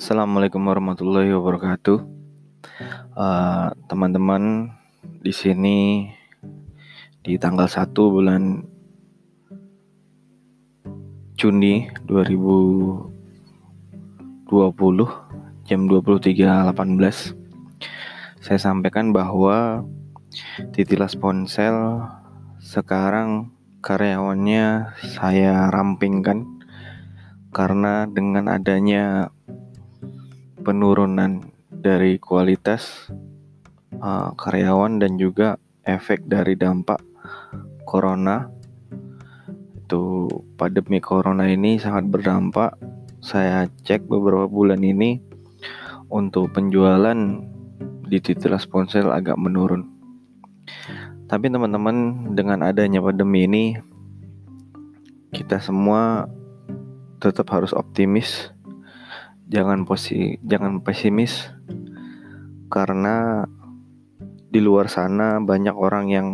Assalamualaikum warahmatullahi wabarakatuh. Uh, teman-teman di sini di tanggal 1 bulan Juni 2020 jam 23.18 saya sampaikan bahwa Titilas Ponsel sekarang karyawannya saya rampingkan karena dengan adanya penurunan dari kualitas uh, karyawan dan juga efek dari dampak corona. Itu pandemi corona ini sangat berdampak. Saya cek beberapa bulan ini untuk penjualan di titilas ponsel agak menurun. Tapi teman-teman dengan adanya pandemi ini kita semua tetap harus optimis jangan posi jangan pesimis karena di luar sana banyak orang yang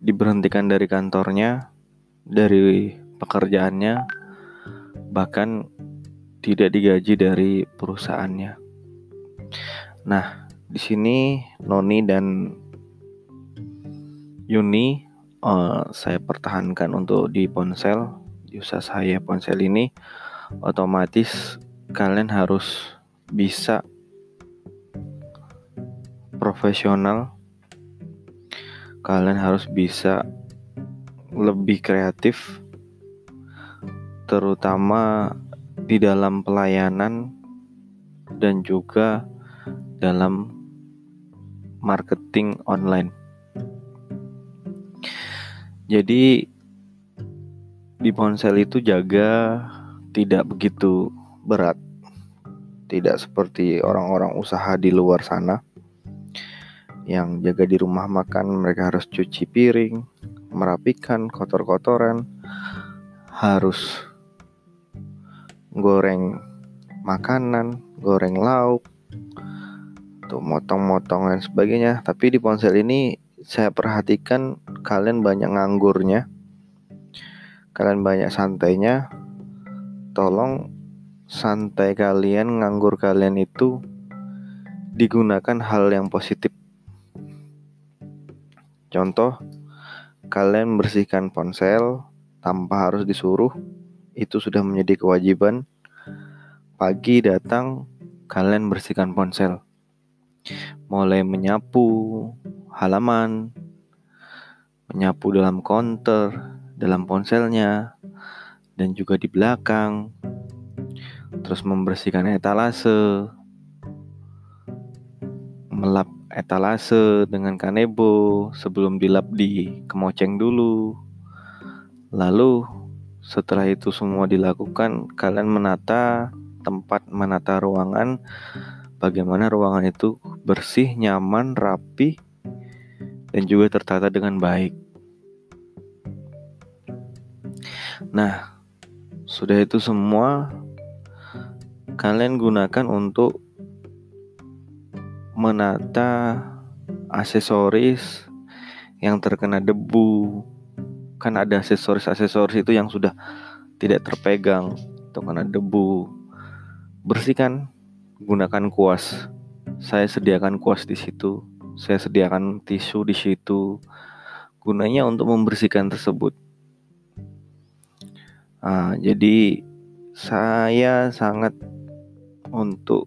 diberhentikan dari kantornya, dari pekerjaannya, bahkan tidak digaji dari perusahaannya. Nah, di sini Noni dan Yuni uh, saya pertahankan untuk di ponsel, di usaha saya ponsel ini otomatis kalian harus bisa profesional kalian harus bisa lebih kreatif terutama di dalam pelayanan dan juga dalam marketing online. Jadi di ponsel itu jaga tidak begitu berat. Tidak seperti orang-orang usaha di luar sana yang jaga di rumah makan mereka harus cuci piring, merapikan kotor-kotoran, harus goreng makanan, goreng lauk, tuh motong-motong dan sebagainya. Tapi di ponsel ini saya perhatikan kalian banyak nganggurnya, kalian banyak santainya, tolong santai kalian, nganggur kalian itu digunakan hal yang positif. Contoh, kalian bersihkan ponsel tanpa harus disuruh, itu sudah menjadi kewajiban. Pagi datang, kalian bersihkan ponsel. Mulai menyapu halaman, menyapu dalam counter, dalam ponselnya, dan juga di belakang. Terus membersihkan etalase, melap etalase dengan kanebo sebelum dilap di kemoceng dulu. Lalu setelah itu semua dilakukan, kalian menata tempat menata ruangan bagaimana ruangan itu bersih, nyaman, rapi dan juga tertata dengan baik. Nah, sudah itu semua kalian gunakan untuk menata aksesoris yang terkena debu. Kan ada aksesoris-aksesoris itu yang sudah tidak terpegang atau kena debu. Bersihkan, gunakan kuas. Saya sediakan kuas di situ. Saya sediakan tisu di situ. Gunanya untuk membersihkan tersebut. Nah, jadi saya sangat untuk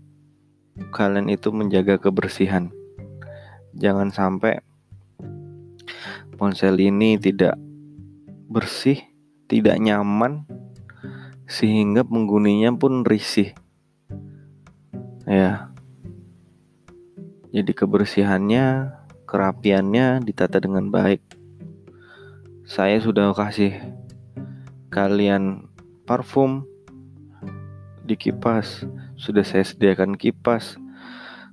kalian itu menjaga kebersihan. Jangan sampai ponsel ini tidak bersih, tidak nyaman sehingga pengguninya pun risih. Ya. Jadi kebersihannya, kerapiannya ditata dengan baik. Saya sudah kasih kalian parfum di kipas, sudah saya sediakan kipas,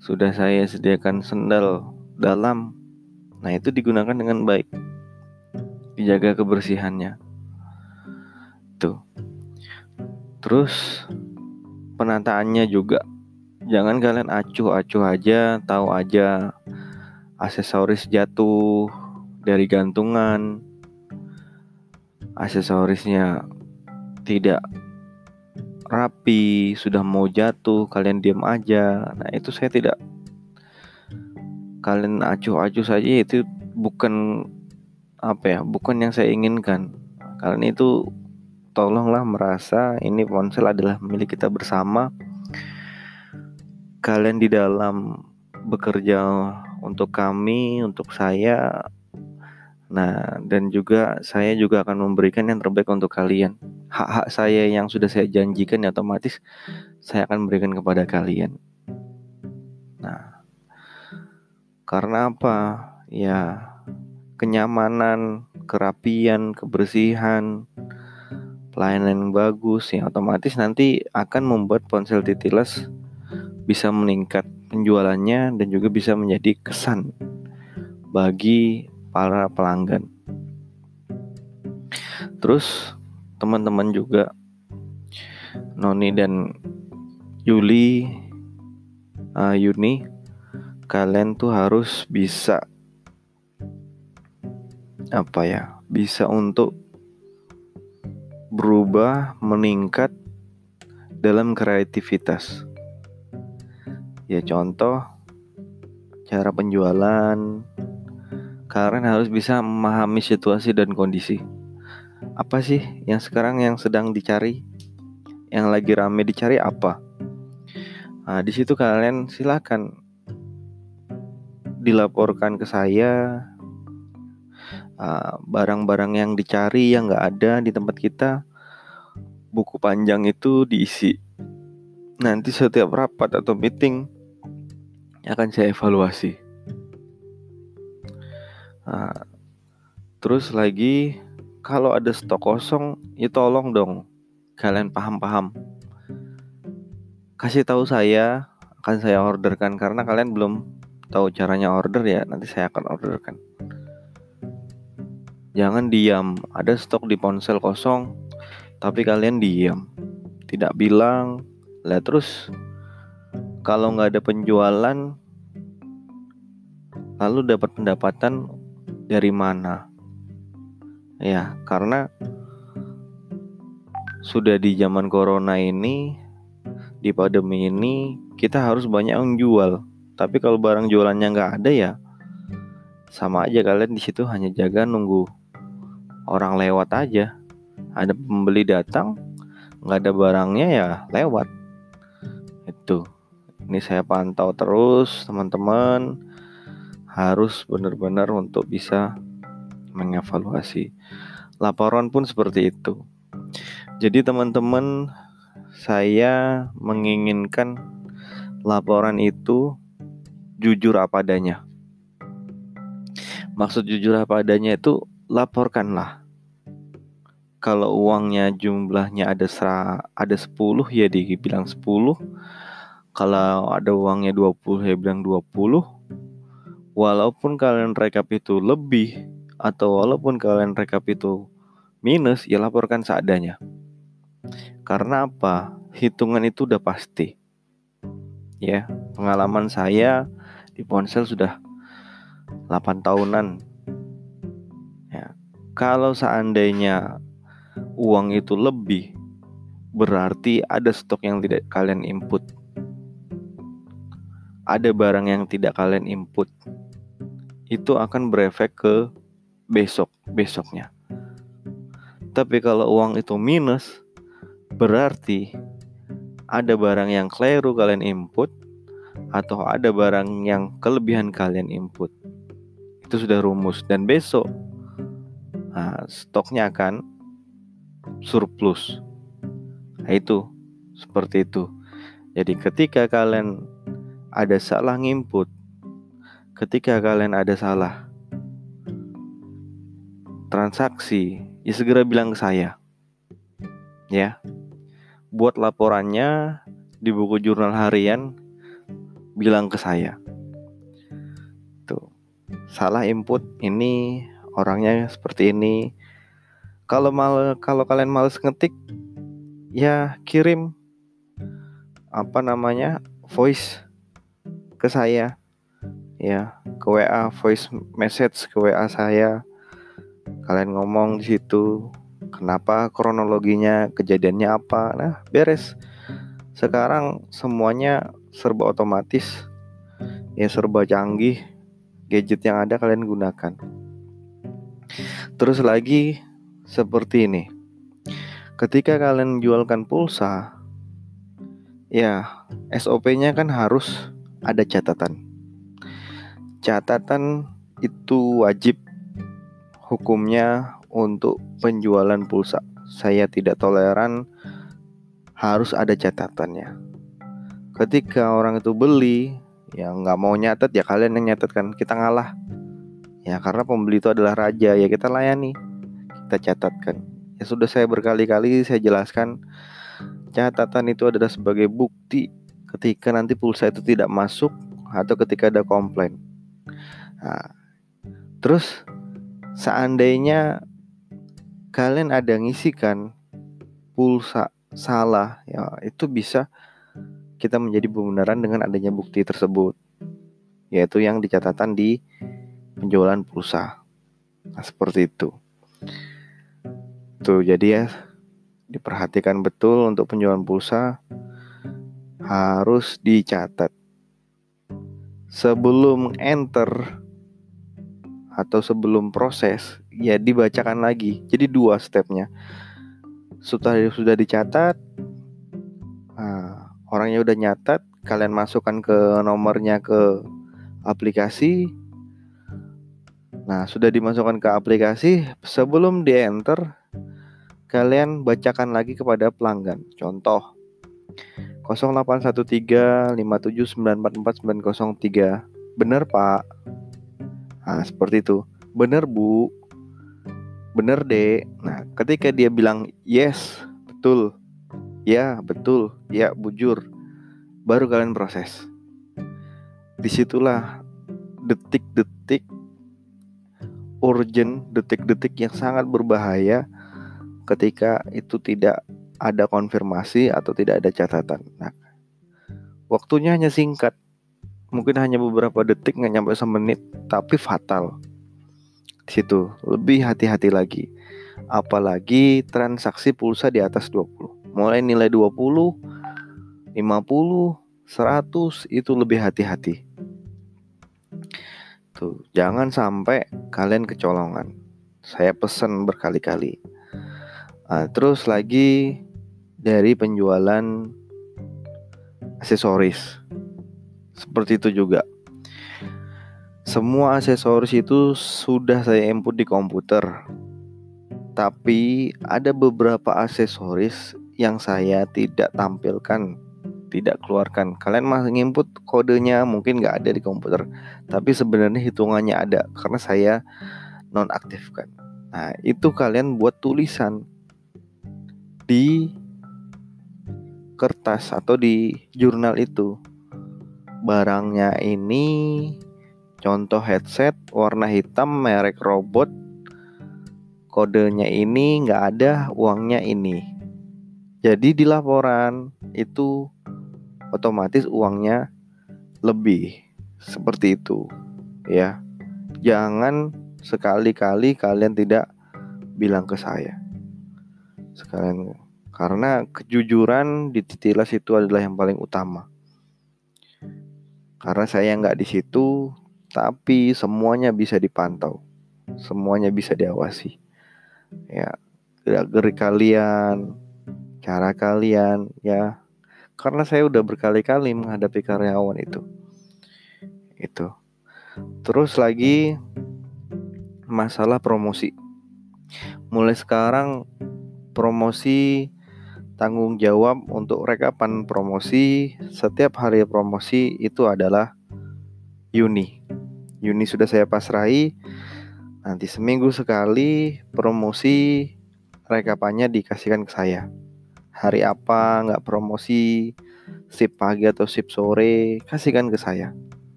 sudah saya sediakan sendal dalam. Nah, itu digunakan dengan baik. Dijaga kebersihannya. Tuh. Terus penataannya juga jangan kalian acuh-acuh aja, tahu aja aksesoris jatuh dari gantungan aksesorisnya tidak rapi, sudah mau jatuh, kalian diam aja. Nah, itu saya tidak kalian acuh-acuh saja itu bukan apa ya, bukan yang saya inginkan. Kalian itu tolonglah merasa ini ponsel adalah milik kita bersama. Kalian di dalam bekerja untuk kami, untuk saya. Nah, dan juga saya juga akan memberikan yang terbaik untuk kalian hak-hak saya yang sudah saya janjikan ya otomatis saya akan berikan kepada kalian. Nah, karena apa? Ya, kenyamanan, kerapian, kebersihan, pelayanan yang bagus yang otomatis nanti akan membuat ponsel titilas bisa meningkat penjualannya dan juga bisa menjadi kesan bagi para pelanggan. Terus teman-teman juga Noni dan Yuli uh, Yuni kalian tuh harus bisa apa ya bisa untuk berubah meningkat dalam kreativitas ya contoh cara penjualan kalian harus bisa memahami situasi dan kondisi. Apa sih yang sekarang yang sedang dicari? Yang lagi rame dicari apa? Nah di situ kalian silakan dilaporkan ke saya. Ah, barang-barang yang dicari yang nggak ada di tempat kita buku panjang itu diisi. Nanti setiap rapat atau meeting akan saya evaluasi uh, terus lagi kalau ada stok kosong, ya tolong dong kalian paham-paham. Kasih tahu saya, akan saya orderkan karena kalian belum tahu caranya order ya, nanti saya akan orderkan. Jangan diam, ada stok di ponsel kosong, tapi kalian diam, tidak bilang. Lah terus kalau nggak ada penjualan, lalu dapat pendapatan dari mana? Ya, karena sudah di zaman corona ini, di pandemi ini, kita harus banyak menjual. Tapi kalau barang jualannya nggak ada ya, sama aja kalian di situ hanya jaga nunggu orang lewat aja. Ada pembeli datang, nggak ada barangnya ya lewat. Itu. Ini saya pantau terus, teman-teman harus benar-benar untuk bisa mengevaluasi. Laporan pun seperti itu. Jadi teman-teman, saya menginginkan laporan itu jujur apa adanya. Maksud jujur apa adanya itu laporkanlah. Kalau uangnya jumlahnya ada sera, ada 10 ya dibilang 10. Kalau ada uangnya 20 ya bilang 20. Walaupun kalian rekap itu lebih atau walaupun kalian rekap itu minus, ya laporkan seadanya. Karena apa? Hitungan itu udah pasti. Ya, pengalaman saya di ponsel sudah 8 tahunan. Ya, kalau seandainya uang itu lebih, berarti ada stok yang tidak kalian input. Ada barang yang tidak kalian input. Itu akan berefek ke besok besoknya. Tapi kalau uang itu minus, berarti ada barang yang keliru kalian input atau ada barang yang kelebihan kalian input. Itu sudah rumus dan besok nah, stoknya akan surplus. Nah, itu seperti itu. Jadi ketika kalian ada salah input, ketika kalian ada salah transaksi, ya segera bilang ke saya. Ya. Buat laporannya di buku jurnal harian bilang ke saya. Tuh. Salah input ini orangnya seperti ini. Kalau mal kalau kalian males ngetik ya kirim apa namanya voice ke saya ya ke WA voice message ke WA saya. Kalian ngomong di situ kenapa kronologinya kejadiannya apa? Nah beres. Sekarang semuanya serba otomatis. Ya serba canggih. Gadget yang ada kalian gunakan. Terus lagi seperti ini. Ketika kalian jualkan pulsa ya SOP-nya kan harus ada catatan catatan itu wajib hukumnya untuk penjualan pulsa. Saya tidak toleran harus ada catatannya. Ketika orang itu beli, ya nggak mau nyatet ya kalian yang nyatet kan kita ngalah. Ya karena pembeli itu adalah raja ya kita layani, kita catatkan. Ya sudah saya berkali-kali saya jelaskan catatan itu adalah sebagai bukti ketika nanti pulsa itu tidak masuk atau ketika ada komplain. Nah, terus seandainya kalian ada ngisikan pulsa salah ya itu bisa kita menjadi pembenaran dengan adanya bukti tersebut yaitu yang dicatatan di penjualan pulsa. Nah seperti itu. Tuh jadi ya diperhatikan betul untuk penjualan pulsa harus dicatat sebelum enter atau sebelum proses ya dibacakan lagi. Jadi dua stepnya. Sudah sudah dicatat nah, orangnya udah nyatat kalian masukkan ke nomornya ke aplikasi. Nah sudah dimasukkan ke aplikasi sebelum di enter kalian bacakan lagi kepada pelanggan. Contoh 081357944903 bener pak Nah, seperti itu. Bener, Bu. Bener, Dek. Nah, ketika dia bilang yes, betul. Ya, betul. Ya, bujur. Baru kalian proses. Di situlah detik-detik urgent, detik-detik yang sangat berbahaya ketika itu tidak ada konfirmasi atau tidak ada catatan. Nah, waktunya hanya singkat, mungkin hanya beberapa detik nggak nyampe semenit tapi fatal. Di situ lebih hati-hati lagi. Apalagi transaksi pulsa di atas 20 mulai nilai 20 50 100 itu lebih hati-hati. Tuh jangan sampai kalian kecolongan. Saya pesan berkali-kali. Nah, terus lagi dari penjualan aksesoris seperti itu juga. Semua aksesoris itu sudah saya input di komputer. Tapi ada beberapa aksesoris yang saya tidak tampilkan, tidak keluarkan. Kalian masih input kodenya mungkin nggak ada di komputer, tapi sebenarnya hitungannya ada karena saya nonaktifkan. Nah, itu kalian buat tulisan di kertas atau di jurnal itu. Barangnya ini contoh headset warna hitam merek robot. Kodenya ini nggak ada uangnya ini. Jadi di laporan itu otomatis uangnya lebih. Seperti itu ya. Jangan sekali-kali kalian tidak bilang ke saya. Sekalian karena kejujuran di titilas itu adalah yang paling utama karena saya nggak di situ, tapi semuanya bisa dipantau, semuanya bisa diawasi. Ya, gerak-gerik kalian, cara kalian, ya. Karena saya udah berkali-kali menghadapi karyawan itu. Itu. Terus lagi masalah promosi. Mulai sekarang promosi tanggung jawab untuk rekapan promosi setiap hari promosi itu adalah Yuni. Yuni sudah saya pasrahi. Nanti seminggu sekali promosi rekapannya dikasihkan ke saya. Hari apa nggak promosi, sip pagi atau sip sore, kasihkan ke saya.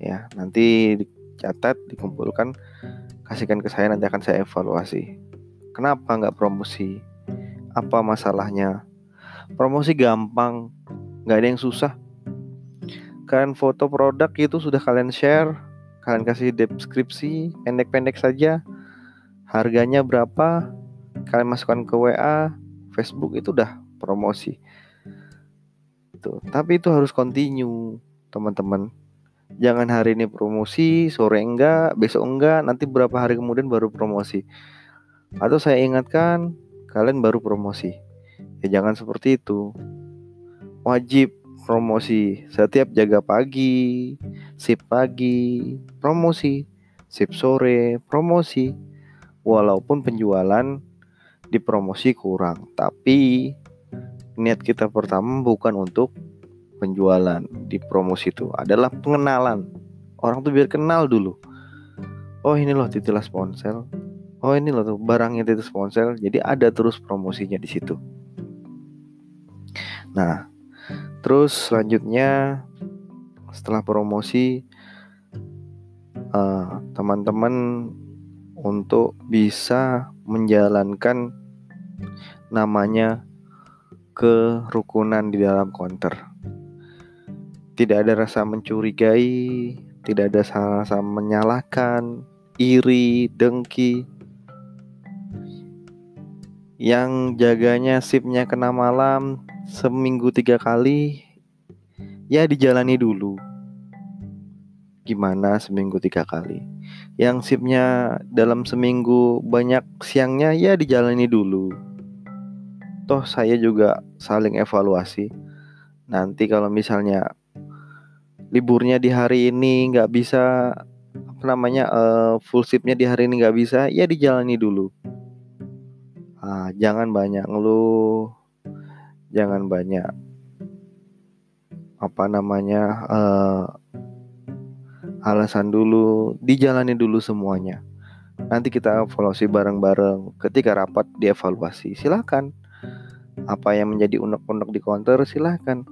Ya, nanti dicatat, dikumpulkan, kasihkan ke saya nanti akan saya evaluasi. Kenapa nggak promosi? Apa masalahnya? Promosi gampang nggak ada yang susah. Kalian foto produk itu sudah kalian share kalian kasih deskripsi pendek-pendek saja. Harganya berapa? Kalian masukkan ke WA Facebook itu udah promosi. Itu tapi itu harus continue teman-teman. Jangan hari ini promosi sore enggak besok enggak nanti berapa hari kemudian baru promosi. Atau saya ingatkan kalian baru promosi. Ya jangan seperti itu. Wajib promosi. Setiap jaga pagi sip pagi promosi. Sip sore promosi. Walaupun penjualan di promosi kurang tapi niat kita pertama bukan untuk penjualan. Di promosi itu adalah pengenalan. Orang tuh biar kenal dulu. Oh ini loh titilas ponsel oh ini loh tuh barangnya titilas ponsel jadi ada terus promosinya di situ nah Terus selanjutnya setelah promosi uh, teman-teman untuk bisa menjalankan namanya kerukunan di dalam konter. Tidak ada rasa mencurigai, tidak ada rasa menyalahkan, iri, dengki. Yang jaganya sipnya kena malam, seminggu tiga kali ya dijalani dulu. Gimana seminggu tiga kali? Yang sipnya dalam seminggu banyak siangnya ya dijalani dulu. Toh saya juga saling evaluasi. Nanti kalau misalnya liburnya di hari ini nggak bisa apa namanya uh, full sipnya di hari ini nggak bisa ya dijalani dulu ah, jangan banyak ngeluh. Jangan banyak apa namanya uh, alasan dulu. Dijalani dulu semuanya. Nanti kita evaluasi bareng-bareng. Ketika rapat dievaluasi. Silahkan apa yang menjadi unek-unek di counter silahkan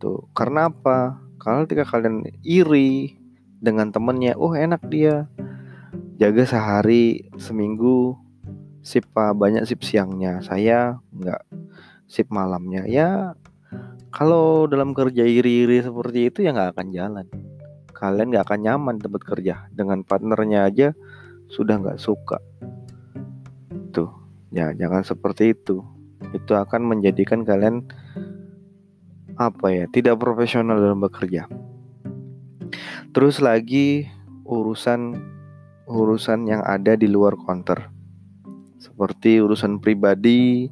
tuh karena apa? Kalau ketika kalian iri dengan temennya oh enak dia. Jaga sehari seminggu sip banyak sip siangnya. Saya nggak sip malamnya. Ya kalau dalam kerja iri-iri seperti itu ya nggak akan jalan. Kalian nggak akan nyaman tempat kerja. Dengan partnernya aja sudah nggak suka. Tuh ya jangan seperti itu. Itu akan menjadikan kalian apa ya tidak profesional dalam bekerja. Terus lagi urusan urusan yang ada di luar counter seperti urusan pribadi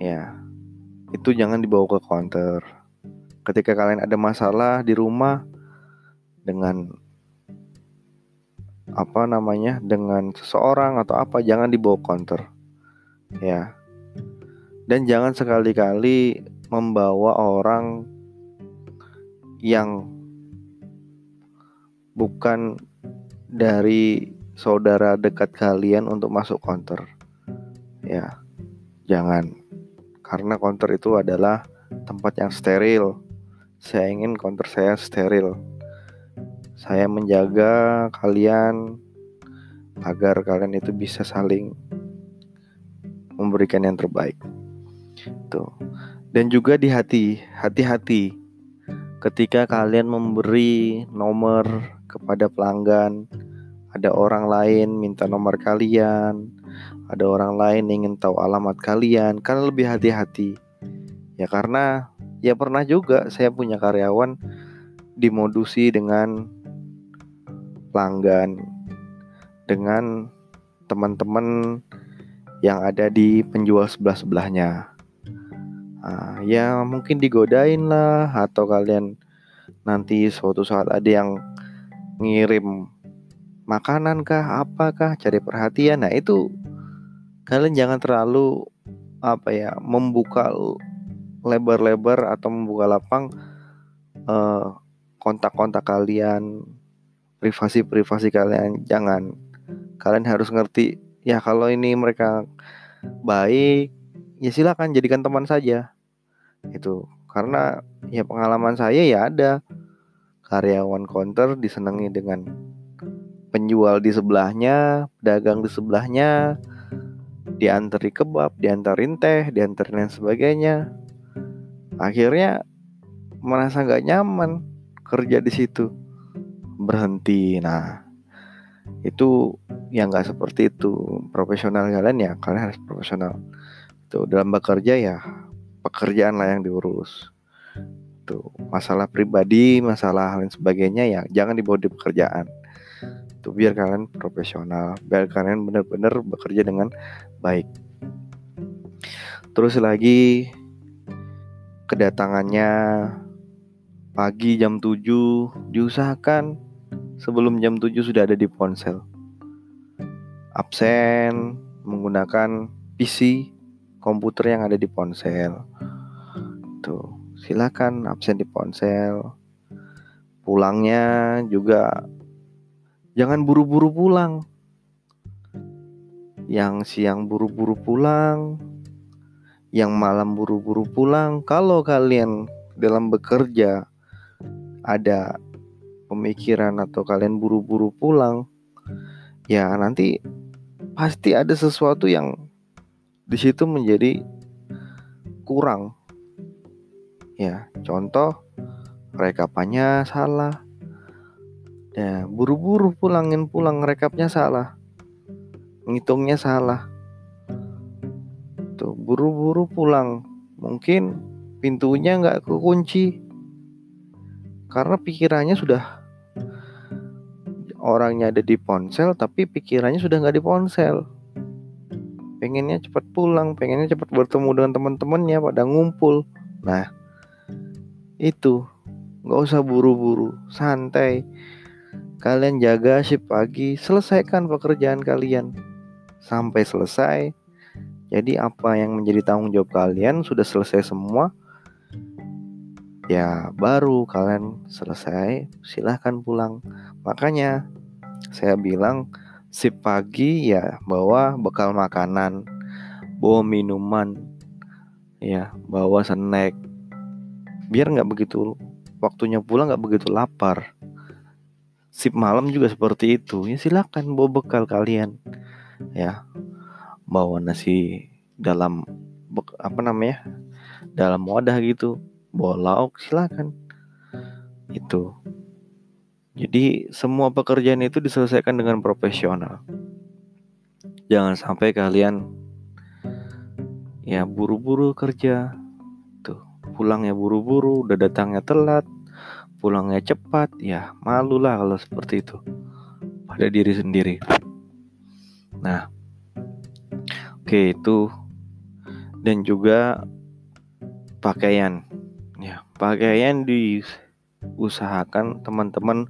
ya itu jangan dibawa ke counter. Ketika kalian ada masalah di rumah dengan apa namanya dengan seseorang atau apa jangan dibawa counter ya. Dan jangan sekali-kali membawa orang yang bukan dari saudara dekat kalian untuk masuk counter ya jangan karena counter itu adalah tempat yang steril. Saya ingin counter saya steril. Saya menjaga kalian agar kalian itu bisa saling memberikan yang terbaik. Tuh. Dan juga di hati, hati-hati ketika kalian memberi nomor kepada pelanggan, ada orang lain minta nomor kalian, ada orang lain ingin tahu alamat kalian, kalian lebih hati-hati. Ya karena ya pernah juga saya punya karyawan dimodusi dengan pelanggan dengan teman-teman yang ada di penjual sebelah-sebelahnya. Nah, ya mungkin digodain lah atau kalian nanti suatu saat ada yang ngirim makanan kah apakah cari perhatian. Nah itu kalian jangan terlalu apa ya membuka lebar-lebar atau membuka lapang uh, kontak-kontak kalian privasi-privasi kalian. Jangan. Kalian harus ngerti ya kalau ini mereka baik ya silakan jadikan teman saja. Itu. Karena ya pengalaman saya ya ada. Karyawan counter disenangi dengan penjual di sebelahnya pedagang di sebelahnya diantari kebab, diantarin teh, diantarin lain sebagainya. Akhirnya merasa nggak nyaman kerja di situ, berhenti. Nah, itu yang nggak seperti itu. Profesional kalian ya kalian harus profesional. Tuh dalam bekerja ya pekerjaan lah yang diurus. Tuh masalah pribadi masalah lain sebagainya ya jangan dibawa di pekerjaan tuh biar kalian profesional biar kalian benar-benar bekerja dengan baik terus lagi kedatangannya pagi jam 7 diusahakan sebelum jam 7 sudah ada di ponsel. Absen menggunakan PC, komputer yang ada di ponsel. Tuh, silakan absen di ponsel. Pulangnya juga jangan buru-buru pulang. Yang siang buru-buru pulang, yang malam buru-buru pulang. Kalau kalian dalam bekerja ada pemikiran atau kalian buru-buru pulang, ya nanti pasti ada sesuatu yang di situ menjadi kurang. Ya, contoh rekapannya salah. Ya, buru-buru pulangin pulang rekapnya salah. Ngitungnya salah. Tuh, buru-buru pulang. Mungkin pintunya nggak kekunci. Karena pikirannya sudah orangnya ada di ponsel tapi pikirannya sudah nggak di ponsel pengennya cepat pulang pengennya cepat bertemu dengan teman-temannya pada ngumpul nah itu nggak usah buru-buru santai kalian jaga shift pagi selesaikan pekerjaan kalian sampai selesai jadi apa yang menjadi tanggung jawab kalian sudah selesai semua ya baru kalian selesai silahkan pulang Makanya saya bilang si pagi ya bawa bekal makanan, bawa minuman, ya bawa snack. Biar nggak begitu waktunya pulang nggak begitu lapar. Sip malam juga seperti itu. Ya silakan bawa bekal kalian. Ya. Bawa nasi dalam apa namanya? dalam wadah gitu. Bawa lauk silakan. Itu. Jadi semua pekerjaan itu diselesaikan dengan profesional. Jangan sampai kalian ya buru-buru kerja. Tuh, pulangnya buru-buru, udah datangnya telat, pulangnya cepat, ya malulah kalau seperti itu pada diri sendiri. Nah, oke okay, itu dan juga pakaian. Ya, pakaian di usahakan teman-teman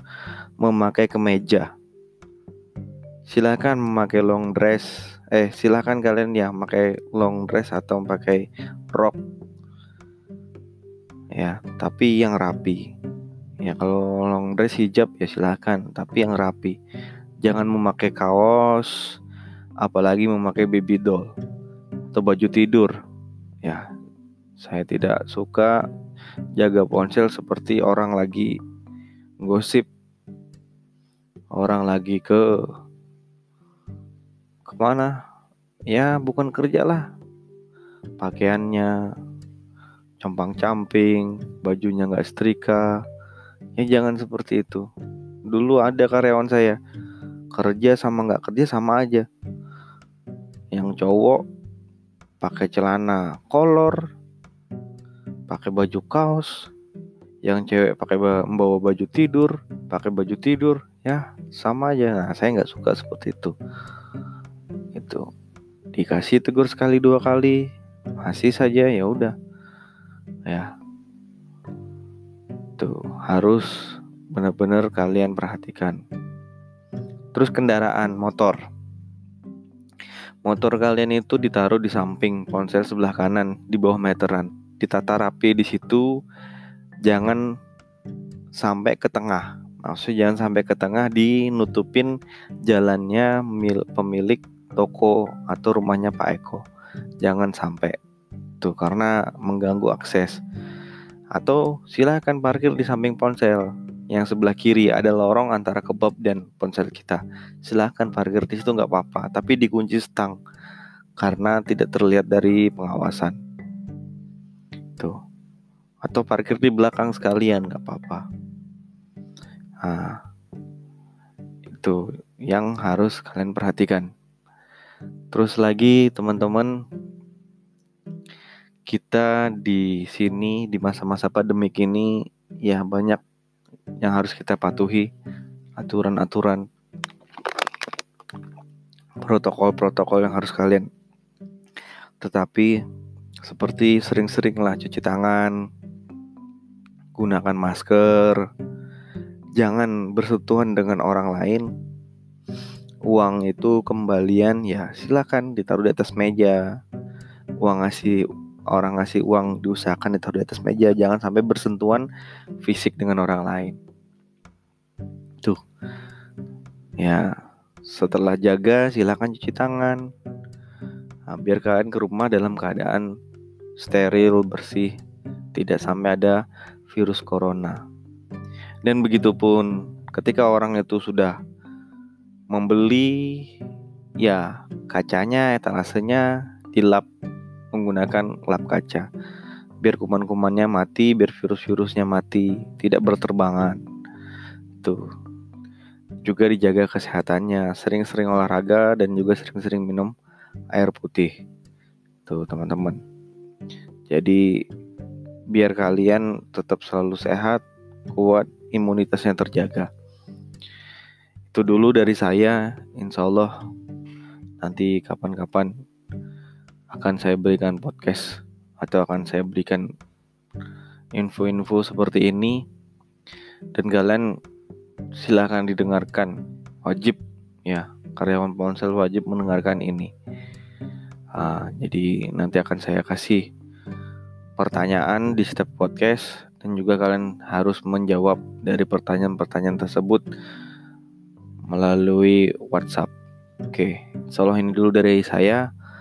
memakai kemeja. Silahkan memakai long dress. Eh, silahkan kalian ya pakai long dress atau pakai rok. Ya, tapi yang rapi. Ya, kalau long dress hijab ya silahkan, tapi yang rapi. Jangan memakai kaos, apalagi memakai baby doll atau baju tidur. Ya, saya tidak suka jaga ponsel seperti orang lagi gosip. Orang lagi ke ke mana? Ya bukan kerja lah. Pakaiannya compang-camping, bajunya nggak setrika. Ya jangan seperti itu. Dulu ada karyawan saya kerja sama nggak kerja sama aja. Yang cowok pakai celana kolor, pakai baju kaos, yang cewek pakai membawa baju tidur, pakai baju tidur, ya sama aja. Nah, saya nggak suka seperti itu. Itu dikasih tegur sekali dua kali, masih saja ya udah, ya. Tuh harus benar-benar kalian perhatikan. Terus kendaraan motor. Motor kalian itu ditaruh di samping ponsel sebelah kanan di bawah meteran. Ditata rapi di situ. Jangan sampai ke tengah. Maksudnya jangan sampai ke tengah dinutupin jalannya mil, pemilik toko atau rumahnya Pak Eko. Jangan sampai. Tuh karena mengganggu akses atau silahkan parkir di samping ponsel. Yang sebelah kiri ada lorong antara kebab dan ponsel kita. Silahkan parkir di situ nggak apa-apa. Tapi dikunci stang karena tidak terlihat dari pengawasan. Gitu atau parkir di belakang sekalian nggak apa-apa. Nah itu yang harus kalian perhatikan. Terus lagi teman-teman kita di sini di masa-masa pandemik ini ya banyak yang harus kita patuhi aturan-aturan protokol-protokol yang harus kalian tetapi seperti sering-seringlah cuci tangan gunakan masker jangan bersentuhan dengan orang lain. Uang itu kembalian ya silakan ditaruh di atas meja. Uang ngasih orang ngasih uang diusahakan ditaruh di atas meja jangan sampai bersentuhan fisik dengan orang lain. Tuh. Ya setelah jaga silakan cuci tangan. Nah, biar kalian ke rumah dalam keadaan steril bersih tidak sampai ada virus corona. Dan begitupun ketika orang itu sudah membeli ya kacanya etalasenya dilap menggunakan lap kaca. Biar kuman-kumannya mati biar virus-virusnya mati tidak berterbangan. Tuh. Juga dijaga kesehatannya sering-sering olahraga dan juga sering-sering minum air putih. Tuh teman-teman. Jadi biar kalian tetap selalu sehat kuat imunitasnya terjaga. Itu dulu dari saya. Insya Allah nanti kapan-kapan akan saya berikan podcast atau akan saya berikan info-info seperti ini dan kalian silahkan didengarkan wajib ya karyawan ponsel wajib mendengarkan ini uh, jadi nanti akan saya kasih pertanyaan di setiap podcast dan juga kalian harus menjawab dari pertanyaan-pertanyaan tersebut melalui WhatsApp. Oke, okay. ini dulu dari saya.